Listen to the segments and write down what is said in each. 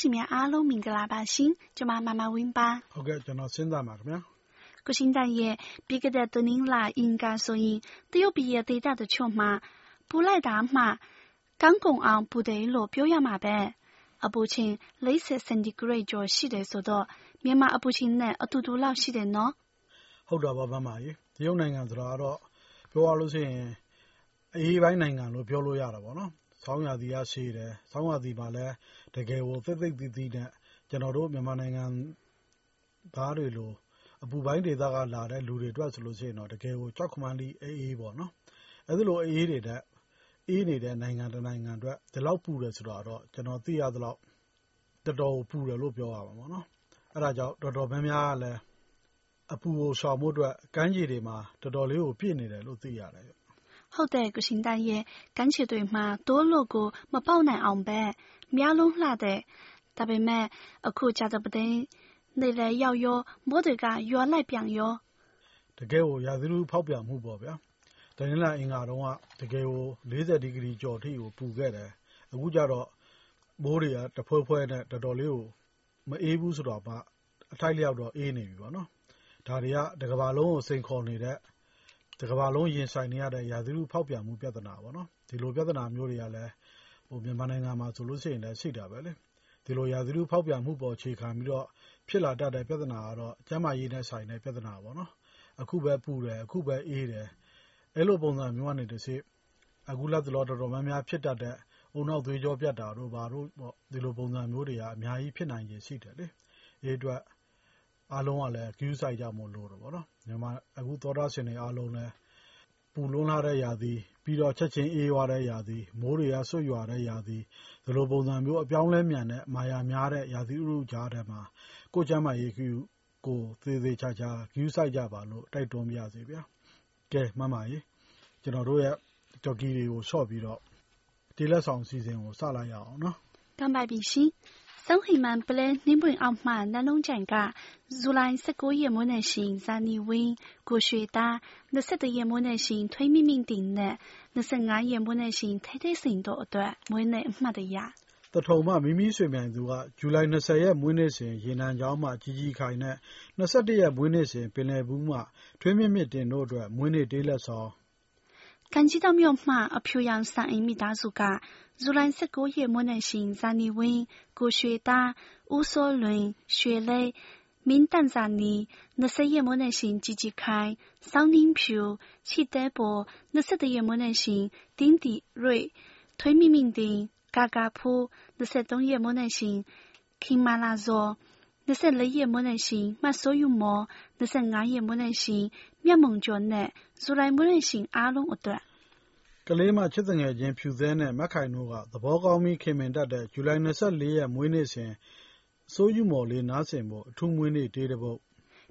တော်သားရှင်များအားလုံးမင်္ဂလာပါရှင်ကျွန်မမမဝင်းပါဟုတ်ကဲ့ကျွန်တော်စဉ်းစားပါခင်ဗျာကုရှင်တန်ရဲ့ပြီးခဲ့တဲ့တနင်္လာအင်္ဂါဆိုရင်တရုတ်ပြည်ရဲ့ဒေသတချို့မှာပူလိုက်တာမှကန်းကုံအောင်ပူတယ်လို့ပြောရမှာပဲအပူချင်း40စင်တီဂရိတ်ကျော်ရှိတယ်ဆိုတော့မြန်မာအပူချင်းနဲ့အတူတူလောက်ရှိတယ်နော်ဟုတ်တာပါမမကြီးတရုတ်နိုင်ငံဆိုတော့ပြောရလို့ရှိရင်အေးပိုင်းနိုင်ငံလို့ပြောလို့ရတာပေါ့နော် ဆောင်းရာသီကရှည်တယ်။ဆောင်းရာသီမှာလည်းတကယ်ကိုသိသိသည်းသည်းနဲ့ကျနော်တို့မြန်မာနိုင်ငံသားတွေလိုအပူပိုင်းဒေသကလာတဲ့လူတွေအတွက်ဆိုရင်တော့တကယ်ကိုကြောက်ခမန်းလိပ်အေးအေးပေါ့နော်။အဲဒီလိုအေးအေးနေတဲ့အေးနေတဲ့နိုင်ငံတနိုင်ငံအတွက်ဒီလောက်ပူတယ်ဆိုတာတော့ကျနော်သိရသလောက်တော်တော်ကိုပူတယ်လို့ပြောရမှာပေါ့နော်။အဲဒါကြောင့်တော်တော်များများကလည်းအပူကိုရှောင်ဖို့အတွက်ကမ်းခြေတွေမှာတော်တော်လေးကိုပြည့်နေတယ်လို့သိရတယ် ဟုတ်တဲ့ကရှင်တန်ရဲ့ကမ်းခြေတွေမှာတိုးလို့ကိုမပေါက်နိုင်အောင်ပဲများလုံးလှတဲ့ဒါပေမဲ့အခုကြာတဲ့ပသိနေလေရောက်ရောမိုးတွေကရွာလိုက်ပြန်ရောတကယ်ကိုရာသီဥတုဖောက်ပြန်မှုပေါ့ဗျာတနင်္လာအင်္ဂါတုန်းကတကယ်ကို40ဒီဂရီကျော်ထိကိုပူခဲ့တယ်အခုကျတော့မိုးတွေကတဖွဲဖွဲနဲ့တော်တော်လေးကိုမအေးဘူးဆိုတော့မှအထိုက်လျောက်တော့အေးနေပြီပေါ့နော်ဒါတွေကတကဘာလုံးကိုစိန်ခေါ်နေတဲ့ တကမ္ဘာလုံးရင်ဆိုင်နေရတဲ့ ရာသီဥတုဖောက်ပြန်မှု ပြဿနာပေါ့နော်။ဒီလိုပြဿနာမျိုးတွေကလည်း မြန်မာနိုင်ငံမှာဆိုလို့ရှိရင်လည်း ရှိတာပဲလေ။ဒီလိုရာသီဥတုဖောက်ပြန်မှုပေါ် အခြေခံပြီးတော့ ဖြစ်လာတတ်တဲ့ ပြဿနာကတော့ ကျန်းမာရေးနဲ့ဆိုင်တဲ့ ပြဿနာပေါ့နော်။အခုပဲပူတယ်၊အခုပဲအေးတယ်။အဲလိုပုံစံမျိုးကနေတဆင့် အခုလတ်တလော တော်တော်များများဖြစ်တတ်တဲ့ ဦးနှောက်သွေးကြောပြတ်တာတို့ ဘာတို့ပေါ့ ဒီလိုပုံစံမျိုးတွေက အများကြီးဖြစ်နိုင်ခြေရှိတယ်လေ။ဒီအတွက် အားလုံးကလည်း ဂရုစိုက်ကြဖို့လိုတယ်ပေါ့နော်။မြန်မာအခု သောတရှင်တွေ အားလုံးလည်း ပူလွန်းလှတဲ့ ရာသီ၊ပြီးတော့ ချက်ချင်းအေးသွားတဲ့ ရာသီ၊မိုးတွေက စွတ်ရွာတဲ့ ရာသီ ဒီလိုပုံစံမျိုး အပြောင်းအလဲမြန်တဲ့ မာယာများတဲ့ ရာသီဥတုကြားထဲမှာ ကိုယ့်ကျန်းမာရေးကို သေသေချာချာ ဂရုစိုက်ကြပါလို့ တိုက်တွန်းပါရစေဗျာ။ကဲ မမရေ ကျနော်တို့ရဲ့ဂျော်ကီတွေကို လျှော့ပြီးတော့ တေးလက်ဆောင်အစီအစဉ်ကို စလိုက်ရအောင်နော်။ကန်ပါပြီရှင် Songheman Plan Ningboing Out Ma Nanlong Jan Ga July 19ရက်မွေးနေ့ရှင်ဇာနီဝင်းကိုရွှေသား21ရက်မွေးနေ့ရှင်ထွေးမိမိတင်နဲ့25ရက်မွေးနေ့ရှင်ထိုင်ထိုင်စင်တို့အတွက်မွေးနေ့အမှတ်တရတထုံမမိမိဆွေမြိုင်သူကဇူလိုင်20ရက်မွေးနေ့ရှင်ရေနံကျောင်းမှာကြီးကြီးခိုင်နဲ့21ရက်မွေးနေ့ရှင်ပင်လယ်ဘူးမှာထွေးမိမိတင်တို့အတွက်မွေးနေ့ဒေးလက်ဆောင် 感激到庙马阿飘扬三一米大祖噶，如兰色果也莫能行三里温，古学大乌索伦学嘞，明旦三里那色也莫能行积极开，桑林飘气得薄，那色的也莫能行顶底锐，推命命顶嘎嘎扑，那色东也莫能行，听马拉说。24ရက်没耐心，马所有毛；25ရက်没耐心，面蒙着呢，如来没耐心，阿龙一段。ကလေးမချစ်တဲ့ငယ်ချင်းဖြူစဲနဲ့မက်ခိုင်တို့ကသဘောကောင်းပြီးခင်မင်တတ်တဲ့ဇူလိုင်24ရက်မွေးနေ့စဉ်စိုးယူမော်လေးနားဆင်ဖို့အထူးမွေးနေ့တေးတဲ့ပုတ်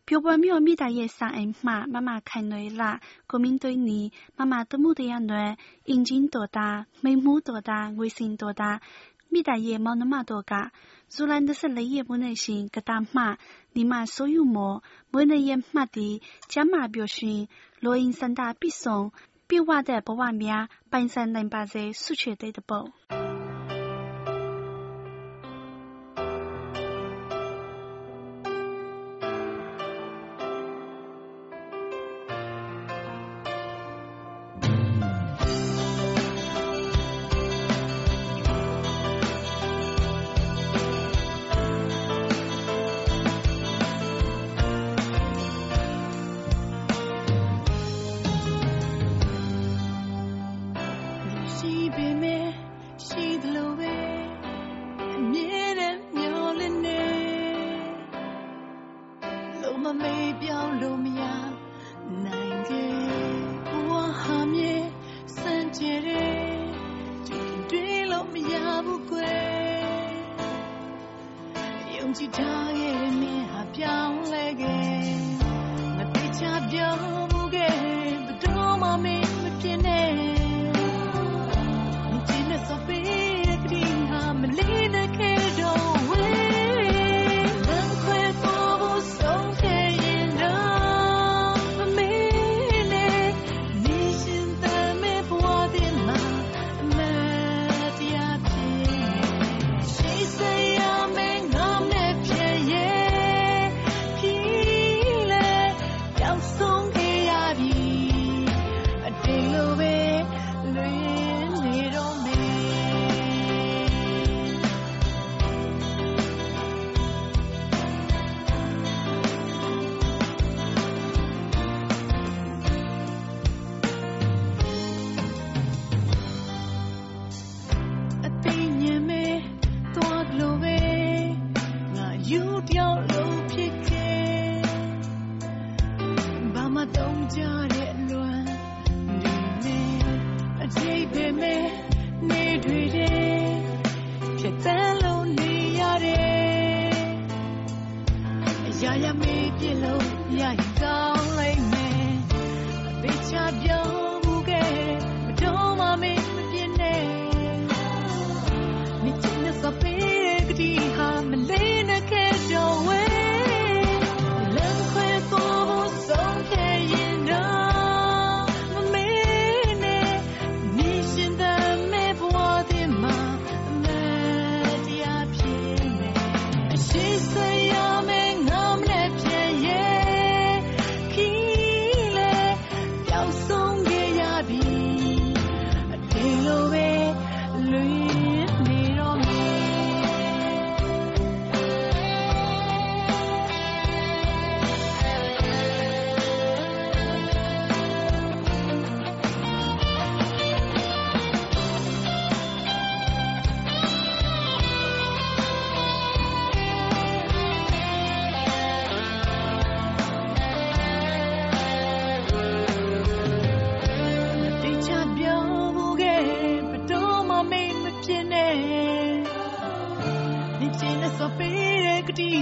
表白没有米大爷上恩妈，妈妈开女啦。国民对你，妈妈的目的样暖，眼睛多大，眉目多大，微信多大， မိသားရဲ့မောင်နှမတို့ကဇူလိုင်24ရက်မနေ့ရှင်ကတားမှညီမဆိုယူမမွေးနေ့ရက်မှတ်တီကျမပြောရှင်လိုရင်းစန္ဒပြဆောင်ပြဝတဲ့ဘဝများပိုင်ဆိုင်နိုင်ပါစေဆုချေတဲ့တပုတ်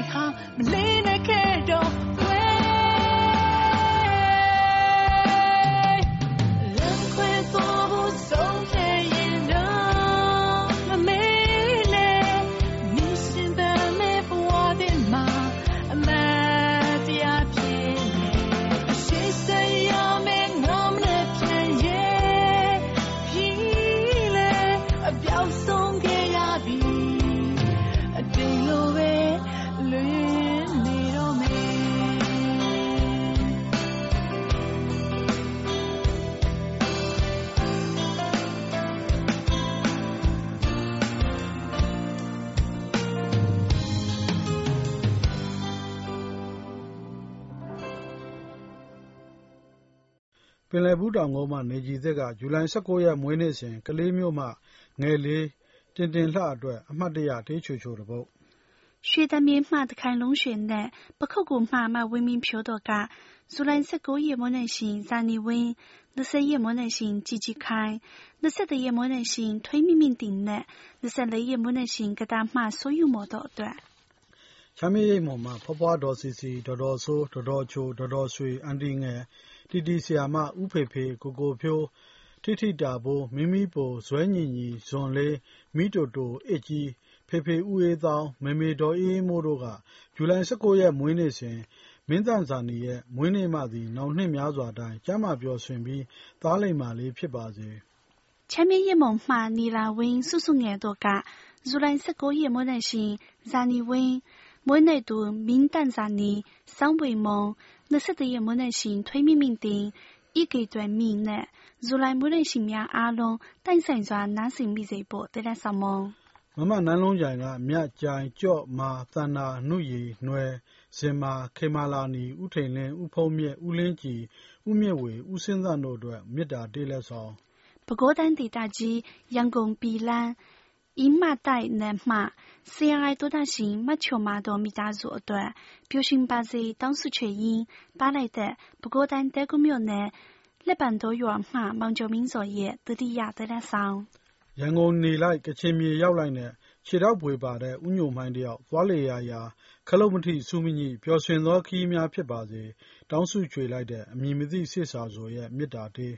ပ င်လယ်ဘူးတောင်ကုန်းမှ နေကြည်သစ်က ဇူလိုင် ၁၉ ရက် မွေးနေ့စဉ် ကလေးမြို့မှငယ်လေး တင်တင်လှအတွက် အမှတ်တရ တေးချိုချိုတပုဒ် ရွှေတမင်မှတခိုင်လုံးရွှေနဲ့ ပခုတ်ကူမှမဝင်းမင်းဖြိုးတို့က ဇူလိုင် ၁၉ ရက်မွေးနေ့ရှင်ဇာနီဝင်း ၂၀ ရက်မွေးနေ့ရှင်ជីជីခိုင် ၂၁ ရက်မွေးနေ့ရှင်ထွေးမြင့်မြင့်တင်နဲ့ ၂၄ ရက်မွေးနေ့ရှင်ကတာမှစိုးယူမော်တို့အတွက် ချမ်းမြေ့ရိပ်မွန်မှ ဖွားဖွားဒေါ်စီစီ ဒေါ်ဒေါ်စိုး ဒေါ်ဒေါ်ချို ဒေါ်ဒေါ်ရွှေ အန်တီငယ် တီတီဆရာမ ဦးဖေဖေ၊ကိုကိုဖြိုး၊ထီထီတာဘိုး၊မီးမီးပို၊ဇွဲညီညီ၊ဇွန်လေး၊မီးတိုတို၊အစ်ကြီး၊ဖေဖေဦးအေးသောင်း၊မေမေ ဒေါ်အေးအေးမိုးတို့က ဇူလိုင် ၁၉ ရက် မွေးနေ့စဉ် မင်းသန့်ဇာနည်ရဲ့ မွေးနေ့မသည် နောင်နှစ်များစွာတိုင် ကျန်းမာပျော်ရွှင်ပြီး သားလိမ္မာလေးဖြစ်ပါစေ။ချမ်းမြေ့ရမုံမှနီလာဝင်းစုစုငယ်တို့က ဇူလိုင် ၁၉ ရက်မွေးနေ့စဉ် ဇာနည်ဝင်း၊မွေးနေ့သူ မင်းသန့်ဇာနည်၊စံပယ်မုံ 那是的也没能行推明明定，一个段明呢，如来没能行များအားလုံးတိုင်ဆိုင်စွာနားဆင်မိစေဖို့တလက်ဆောင်မုံမမနန်းလုံးကြိုင်ကမြတ်ကြိုင်ကြော့မာတန်နာနှုရီနွယ်စင်မာခေမာလာနီဥထိန်လင်းဥဖုံးမြက်ဥလင်းကြည်ဥမြင့်ဝေဥစင်းသန့်တို့အတွက်မေတ္တာတေးလက်ဆောင်ပဲခူးတိုင်းဒေသကြီးရန်ကုန်ပြည်လန်းအင်းမ တိုက်နယ်မှဆရာ爱多大型မချုံမာတော်မိသားစုအတွက်ပျော်ရွှင်ပါစေတောင်းဆုချွေရင်းပါလိုက်တဲ့ပဲခူးတိုင်းတဲကုမြို့နယ်လက်ပံတော်ရွာမှမောင်ကျော်မင်းစော်ရဲ့တတိယတရက်ဆောင်ရန်ကုန်နေလိုက်ကချင်မြေရောက်လိုက်နဲ့ခြေထောက်ပွေပါတဲ့ဥညိုမိုင်းတယောက်သွားလေရာရာခလုတ်မထိစူးမညိပျော်ရွှင်သောခီးများဖြစ်ပါစေတောင်းဆုချွေလိုက်တဲ့အမည်မသိစစ်စာဆိုရဲ့မေတ္တာတေး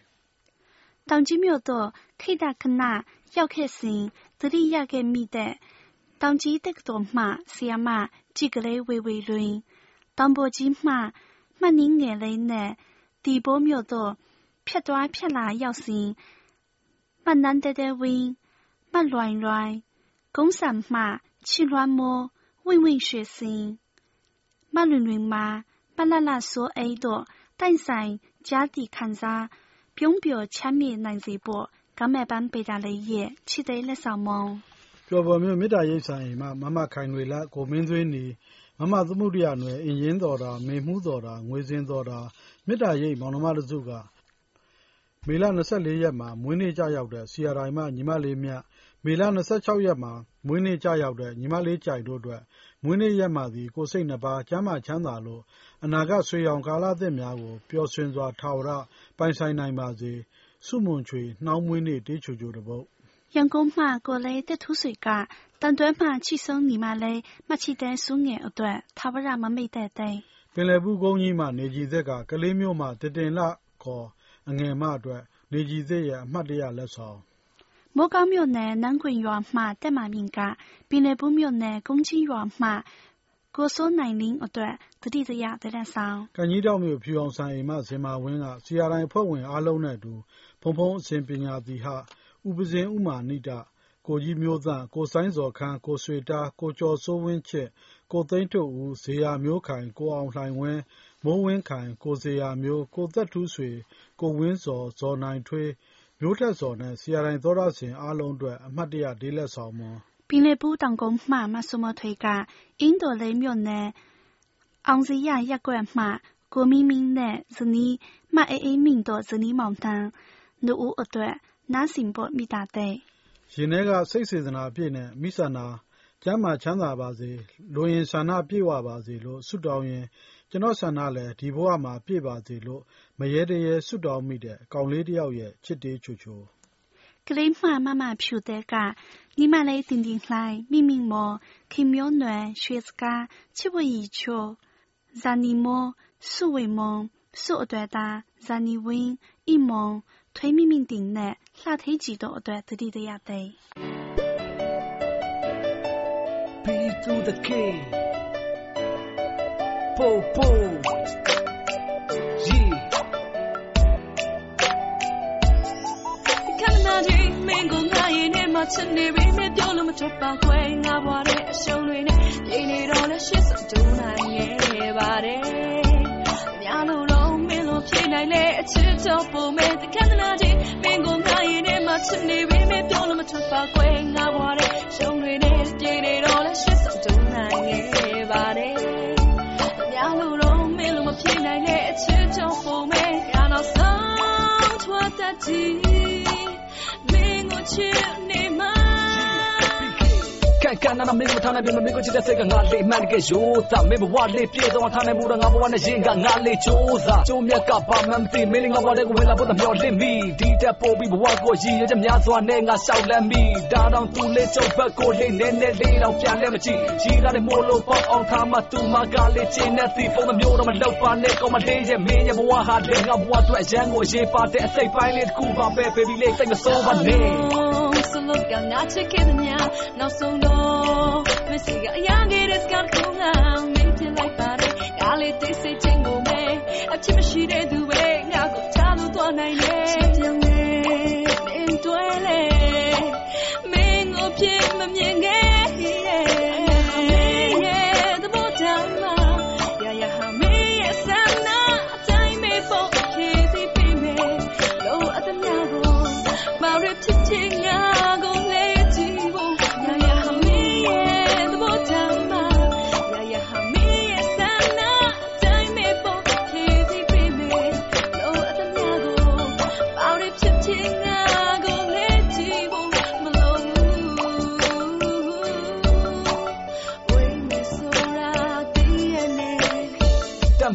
တောင်ကြီးမြို့သို့ခိတခဏရောက်ခဲ့စဉ် သတိရခဲ့မိတဲ့တောင်ကြီးတက္ကသိုလ်မှဆရာမကြည်ကလေးဝေဝေလွင်တောင်ပေါ်ကြီးမှမှတ်နည်းငယ်လေးနဲ့ဒီပိုးမြို့သို့ဖြတ်သွားဖြတ်လာရောက်စဉ်မှတ်နန်းတဲတဲဝင်းမှတ်လွိုင်လွိုင်ကုန်းဆန်မှချီလွမ်းမိုးဝင့်ဝင့်ရွှေစင်မှတ်လွင်လွင်မှာမှတ်လလဆိုအိတို့တိုင်ဆိုင်ကြားတီခံစားပြုံးပျော်ချမ်းမြေ့နိုင်စေဖို့ ကမဲ့ပန်းပေတာလေးရဲ့ချစ်တဲ့လက်ဆောင်မုံပျော်ပေါ်မြို့မေတ္တာရိပ်ဆိုင်မှမမခိုင်ငွေလကိုမင်းသွေးနီမမသမုဒ္ဒရာနွယ်အင်ရင်တော်တာမေမှုတော်တာငွေစင်တော်တာမေတ္တာရိပ်မောင်နှမတစုကမေလ24ရက်မှာမွေးနေ့ကြရောက်တဲ့ဆီယာတိုင်းမှညီမလေးမြတ်မေလ26ရက်မှာမွေးနေ့ကြရောက်တဲ့ညီမလေးကြိုင်တို့အတွက်မွေးနေ့ရက်မှာသည်ကိုစိတ်နှစ်ပါးကျမ်းမာချမ်းသာလို့အနာဂတ်ဆွေရောင်ကာလသစ်များကိုပျော်ရွှင်စွာထာဝရပိုင်ဆိုင်နိုင်ပါစေ ဆုမွန်ချွေနှောင်းမွေးနေ့တေးချိုချိုတပုတ်阳光嘛，过来的土水噶，但短嘛，起身你嘛嘞，嘛起得苏眼一段，他不然嘛没得得。ပင်လယ်ဘူးကုန်းကြီးမှာနေကြည်သက်ကကလေးမျိုးမှာတင်တင်လှခေါ် အငယ်မအတွက်နေကြည်သစ်ရဲ့အမှတ်တရလက်ဆောင်မိုးကောင်းမြို့နယ်နန်းခွင်ရွာမှတက်မာမြင့်ကပင်လယ်ဘူးမြို့နယ်ကုန်းကြီးရွာမှကိုစိုးနိုင်လင်းအတွက်သတိတရတဲ့ဆောင်ကံကြီးတောက်မြို့ဖြူအောင်ဆိုင်အိမ်မစင်မာဝင်းကစီယာတိုင်းဖွဲ့ဝင်အားလုံးနဲ့အတူ ဖုံဖုံအစဉ်ပညာသီဟဥပဇင်ဥမာဏိတကိုကြီးမျိုးသန့် ကိုဆိုင်းစော်ခန်း ကိုဆွေတား ကိုကျော်စိုးဝင်းချစ် ကိုသိန်းထွဋ်ဦး ဇေယျာမျိုးခိုင် ကိုအောင်လှိုင်ဝင်း မိုးဝင်းခိုင် ကိုဇေယျာမျိုး ကိုသက်ထူးဆွေ ကိုဝင်းဇော် ဇော်နိုင်ထွေး မျိုးထက်ဇော်နဲ့စီယာတိုင်းသောတရှင်အားလုံးအတွက် အမှတ်တရဒေးလက်ဆောင်မွန် ပင်လယ်ဘူးတောင်ကုန်းမှ မဆုမထွေကအင်းတော်လေးမြို့နယ် အောင်စရရပ်ကွက်မှ ကိုမင်းမင်းနဲ့ဇနီး မအေးအေးမင်းတို့ ဇနီးမောင်နှံ လူဦးအတွက် နားစင်ဖို့မေတ္တာသက်ရင်ထဲက စိတ်စေတနာအပြည့်နဲ့ မိဆန္ဒကျန်းမာချမ်းသာပါစေ၊လိုအင်ဆန္ဒပြည့်ဝပါစေလို့ ဆုတောင်းရင်း ကျွန်တော့်ဆန္ဒလည်း ဒီဘဝမှာ ပြည့်ပါစေလို့ မရဲတရဲဆုတောင်းမိတဲ့ ကောင်လေးတစ်ယောက်ရဲ့ ချစ်တေးချိုချို။ကလေးမမမဖြူသဲက ညီမလေးတင်တင်လှိုင်၊မိမမော်၊ခင်မျိုးနွယ်၊ရွှေစကား၊ချစ်ဝတ်ရည်ချို၊ဇာနည်မိုး၊ဆုဝေမှုန်၊ဆုအသွဲသား၊ဇာနည်ဝင်း၊အိမုံ 推明明定呢，啥天几多段，特地都要对。 တော့မင်းလိုဖြေနိုင်လေအချစ်တော့ပုံမဲ့တခဏနာချင်းမင်းကိုငါရင်ထဲမှာချစ်နေပြီနဲ့ပြောလို့မထွက်ပါခွဲငါဘွားတဲ့ရှုံးတွေနဲ့ပြေးနေတော့လဲရှစ်စုံဒုနိုင်ရဲ့ပါတယ်များလို့တော့မင်းလိုမဖြေနိုင်လေအချစ်တော့ပုံမဲ့ရတော့ဆုံးထွက်တတ်ကြီးမင်းကိုချစ် ကန်နာမင်းကိုထားနေပြီမင်းကိုချစ်တဲ့စိတ်ကငါလေးမှန်ကရိုးသားမင်းဘဝလေးပြေတော့ထားနေမှုတော့ငါဘဝနဲ့ရင်ကငါလေးချိုးစားကျုံမြတ်ကပါမှမသိမင်းငါဘဝတဲ့ကိုဝင်လာဖို့တမျောလင့်မိဒီတက်ပို့ပြီးဘဝကိုရည်ရချက်များစွာနဲ့ငါရှောက်လန့်မိဒါတော့သူလေးချုပ်ဘက်ကိုလေးနဲ့နဲ့လေးတော့ပြန်လဲမကြည့်ရည်ရတဲ့မိုးလို့ပေါ့အောင်ထားမှသူမကလေးချင်းနဲ့စီဖုန်းမျိုးတော့မလောက်ပါနဲ့ကောမလေးရဲ့မင်းရဲ့ဘဝဟာတဲ့ငါဘဝအတွက်ရန်ကိုရေးပါတဲ့အစိတ်ပိုင်းလေးတစ်ခုပါပဲ baby လေးစိတ်မစိုးပါနဲ့စ လို့ကငါချစ်ခဲ့တဲ့ညနောက်ဆုံးတော့မစီကအရာ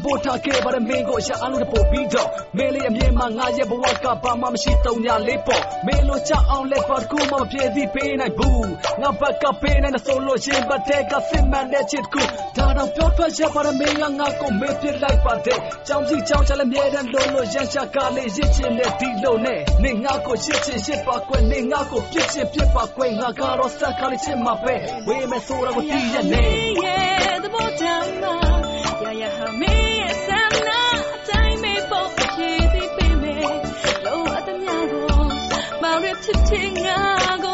ခဲ့ပါတဲ့မင်းကိုရှာအားလုံးတပို့ပြီးတော့မင်းလေးအမြင်မှာငါရဲ့ဘဝကဘာမှမရှိတုံညာလေးပေါ့မင်းလိုချအောင်လက်ပါကူမမပြေသည်ပေးနိုင်ဘူးငါဘက်ကပေးနိုင်တဲ့ဆိုလို့ရှင်ဘတ်တဲ့ကစစ်မှန်တဲ့ချစ်ကူဒါတော့ပြောထွက်ရပါတဲ့မင်းကငါကိုမေးပြလိုက်ပါတဲ့ကြောင်ကြီးကြောင်ချလည်းမြဲတဲ့လို့လို့ရန်ရှာကလေးရစ်ချင်တဲ့ဒီလိုနဲ့နေငါကိုချစ်ချင်ရှစ်ပါကွယ်နေငါကိုပြစ်ချင်ပြစ်ပါကွယ်ငါကတော့စက်ကလေးချင်မှာပဲဝေးမယ်ဆိုတော့ကိုသိရနေ Yeah the bottom 呀 ဖြစ်ဖြစ်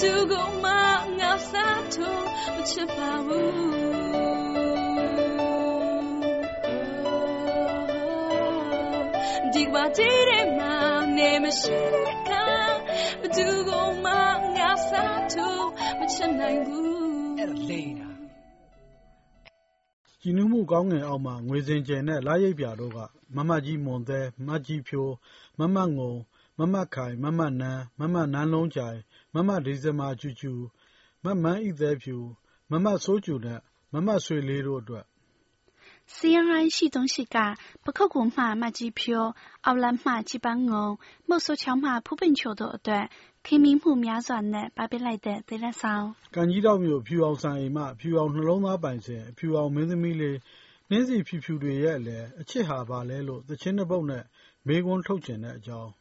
သူကမှငါစားတော့မချစ်ပါဘူးဒီကဘာကြီးတဲ့မှာနေမရှိတဲ့အခါဘသူကမှငါစားသူမချနိုင်ဘူးအဲ့ဒါလိမ့်တာကြည်နူးမှုကောင်းငင်အောက်မှာငွေစင်ကျယ်နဲ့လာရိပ်ပြာတို့ကမမကြီးမွန်သဲမကြီးဖြိုးမမငုံမမခိုင်မမနန်းမမနန်းလုံးကြိုင် မမဒီဇမာကျူကျူမမန်းဤသဲဖြူမမဆိုးကျူနဲ့မမဆွေလေးတို့အတွက် CRI 系统是个不可估嘛嘛机票，奥兰嘛基本昂，莫说桥嘛普遍桥多段，ခေမင်းမှုများစွာနဲ့ပါပစ်လိုက်တဲ့သေလက်ဆောင်ကန်ကြီးတော့မျိုးဖြူအောင်ဆိုင်အိမ်မှဖြူအောင်နှလုံးသားပိုင်စဉ်ဖြူအောင်မင်းသမီးလေးနှင်းစီဖြူဖြူတွေရဲ့အလဲအချစ်ဟာပါလဲလို့သချင်းတစ်ပုတ်နဲ့မေးခွန်းထုတ်ကျင်တဲ့အကြောင်း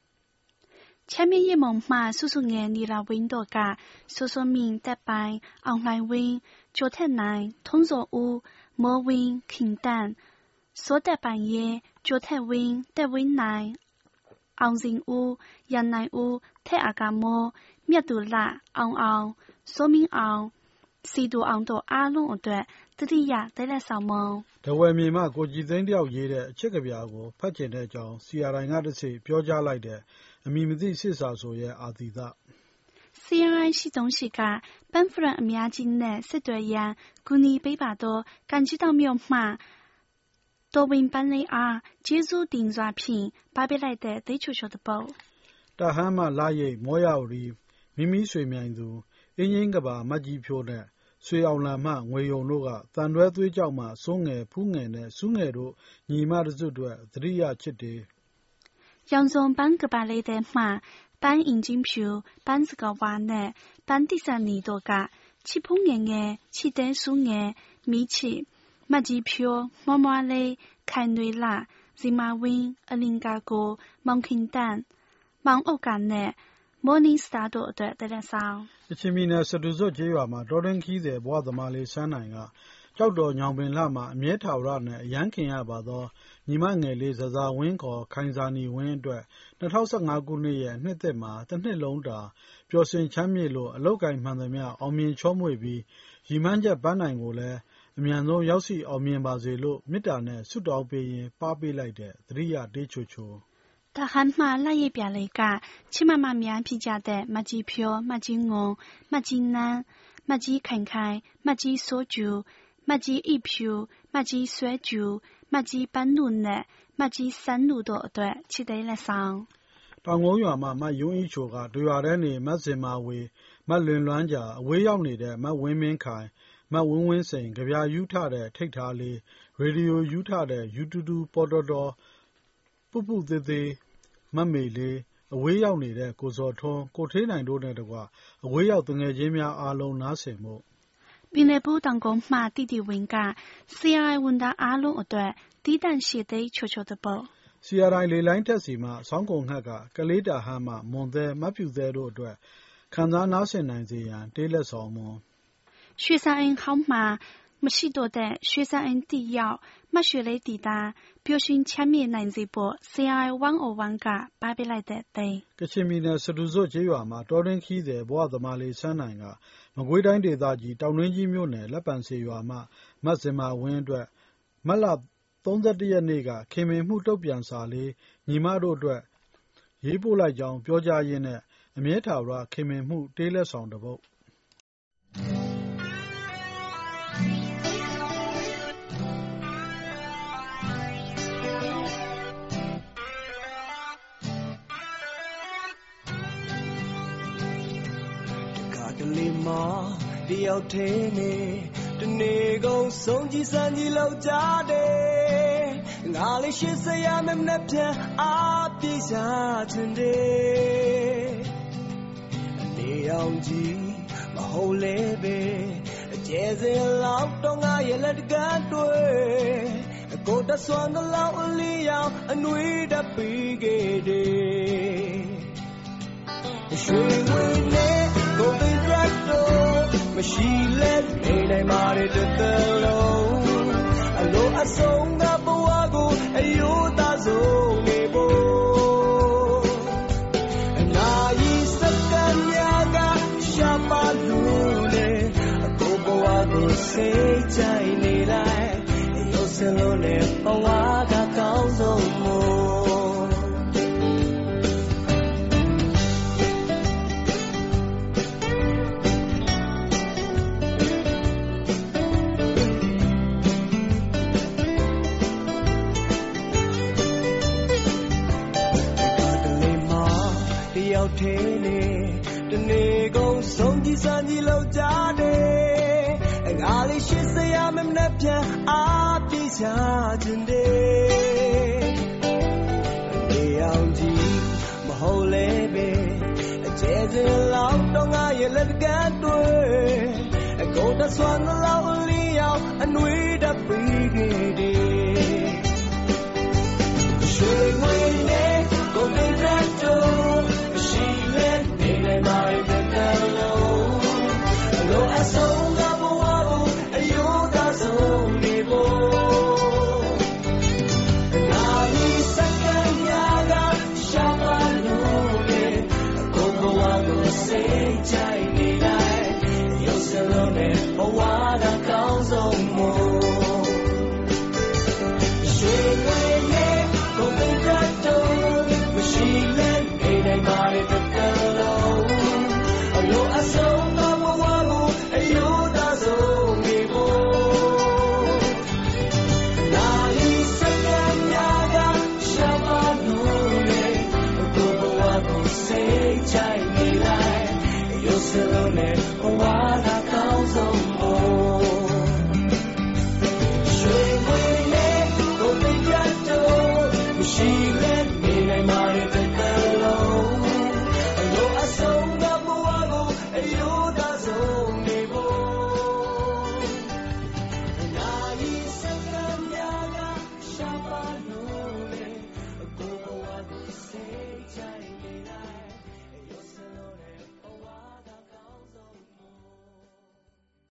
前面一梦嘛，叔叔眼里了温度噶，叔叔明得白，昂来温，脚太难，通着乌，莫温平淡，所得半夜，脚太温，得温难，昂人乌，人难乌，太阿嘎莫，灭度啦，昂昂，说明昂，စီတူအောင်တို့အားလုံးအတွက်တတိယဒလက်ဆောင်မတဝယ်မြေမှကိုကြည်သိန်းတယောက်ရေးတဲ့အချစ်ကဗျာကိုဖတ်ကျင်တဲ့အကြောင်း CRI ကတစ်စီပြောကြားလိုက်တဲ့ အမည်မသိစစ်စာဆိုရဲ့အာသီသ CRI 系统是个本夫人အများကြီးနဲ့ဆက်သွယ်ရန်ကူညီပေးပါတော့感激到မြို့မှတော်ဝင်ပန်းလေးအားကျေးဇူးတင်စွာဖြင့်ပါပေးလိုက်တဲ့သိချိုချိုတပုတ်တဟမ်းမှလာရိတ်မောရရီမိမိဆွေမြိုင်သူအင်းကြီးကဘာမတ်ကြီးဖြိုးနဲ့ဆွေအောင်လံမှငွေယုံတို့ကတန်တွဲသွေးကြောက်မှစိုးငယ်ဖူးငယ်နဲ့စူးငယ်တို့ညီမတစုအတွက်သတိရချစ်တယ် 양종 반그발레데 마 반인진표 반스가와네 반디산니도가 치풍행에 치대숭에 미치 마지표 머머레 칸뇌라 지마윈 알링가고 멍킨단 망옥간네 မော်နင်းစတာတို့အတွက်တရက်ဆောင်။ချင်းမီနယ်စတူဇွတ်ကျေးရွာမှာဒေါ်ဒန်ခီးတဲ့ဘွားသမားလေးစန်းနိုင်က ကြောက်တော် ညောင်ပင်လှမှာ အမြဲထာဝရနဲ့ အရန်ခင်ရပါသော ညီမငယ်လေးဇဇာဝင်း ခေါ် ခိုင်ဇာနီဝင်းအတွက် ၂၀၁၅ ခုနှစ်ရဲ့ နှစ်သစ်မှာ တနှစ်လုံးတာ ပျော်ရွှင်ချမ်းမြေ့လို့ အလုပ်အကိုင်မှန်သမျှ အောင်မြင်ချောမွေ့ပြီး ရည်မှန်းချက်ပန်းတိုင်ကိုလည်း အမြန်ဆုံး ရောက်ရှိအောင်မြင်ပါစေလို့ မေတ္တာနဲ့ ဆုတောင်းပေးရင်း ပါးပေးလိုက်တဲ့ သတိရတေးချိုချို။ဒါဟန်မှာလှည့်ရပြလေးကချစ်မမများဖြစ်ကြတဲ့ မကြီးဖြိုး မကြီးငုံ မကြီးနန်း မကြီးခိုင်ခိုင် မကြီးစိုးကျူ မကြီးအိဖြူမကြီးဆွဲကျူမကြီးပန်းနုနဲ့မကြီးစန်းနုတို့အတွက်ချစ်တဲ့လက်ဆောင်တောင်ကုန်းရွာမှာမယုံဤချိုကဒွေရွာထဲနေမစင်မာဝေမလွင်လွမ်းကြာအဝေးရောက်နေတဲ့မဝင်းမင်းခိုင်မဝင်းဝင်းစိန်ကြပြယူထတဲ့ထိတ်ထားလေးရေဒီယိုယူထတဲ့ယူတူတူပေါ်တော်တော်ပုပုသေးသေးမမေလေးအဝေးရောက်နေတဲ့ကိုဇော်ထွန်းကိုထေးနိုင်တို့နဲ့တကွအဝေးရောက်တငယ်ချင်းများအားလုံးနားဆင်မှု ပြည်နယ်ဘူးတောင်ကုန်းမှတိတိဝင်က CRI ဝန်သားအားလုံးအတွက်တီးတန့်ရှည်သိချိုချိုတပုတ် CRI လေလိုင်းတက်စီမှ ဆောင်းကုန်ငှက်ကကလေးတာဟမ်းမှ မွန်သဲမဖြူသဲတို့အတွက် ခံစားနားဆင်နိုင်စေရန် တေးလက်ဆောင်မွန် ရွှေစာအိမ်ဟောင်းမှာ မရှိတော့တဲ့ရွှေစာအိမ်တိရောက်မရွှေလေးတီတာပျော်ရွှင်ချမ်းမြေ့နိုင်စေဖို့ CRI 101ကပါပေးလိုက်တဲ့သိကချင်ပြည်နယ်စတူဇွတ်ကျေးရွာမှာတော်တွင်ခီးတဲ့ဘဝသမားလေးဆန်းနိုင်ကမကွေးတိုင်းဒေသကြီးတောင်တွင်းကြီးမြို့နယ်လက်ပံစေရွာမှမဇင်မာဝင်းအတွက်မတ်လ31ရက်နေ့ကခင်မင်မှုတုံ့ပြန်စာလေးညီမတို့အတွက်ရေးပို့လိုက်ကြောင်းပြောကြားရင်းနဲ့အမြဲထာဝရခင်မင်မှုတေးလက်ဆောင်တစ်ပုဒ် မတယောက်ထဲနဲ့တနေ့ကုန်ဆုံးကြည်စံကြီးလောက်ကြတယ်ငါလေးရှင်းစရာမမနဲ့ပြန်အားပြေးရှာချင်တယ်အနေအောင်ကြီးမဟုတ်လေပဲအကျဲစင်လောက်တော့ငါရဲ့လက်တကတွေ့ကိုတဆွမ်းလောက်အလီရောက်အနှွေးတပီးခဲ့တယ်ရွှေငွေနဲ့ ကိုပင်ဒရက်တော့မရှိလဲနေနိုင်ပါတဲ့တစ်လုံးအလိုအဆုံးကဘဝကိုအယိုးသားဆုံးနေဖို့အနာရီစက္ကန့်များကရှာပါလို့လေအကိုဘဝကိုစိတ်ကြိုက်နေလိုက်ရုပ်စလုံးနဲ့ဘဝက စံကြည်လောက်ကြတယ်ငါလေးရှိစရာမမနဲ့ပြန်အားပြေးချခြင်းတယ်နေအောင်ကြီးမဟုတ်လေပဲအကျဉ်းစင်လောက်တော့ငါရဲ့လက်ကတွေ့အကုန်တဆွမ်းလောက်လီရောက်အနှွေးတပီးခဲ့တယ်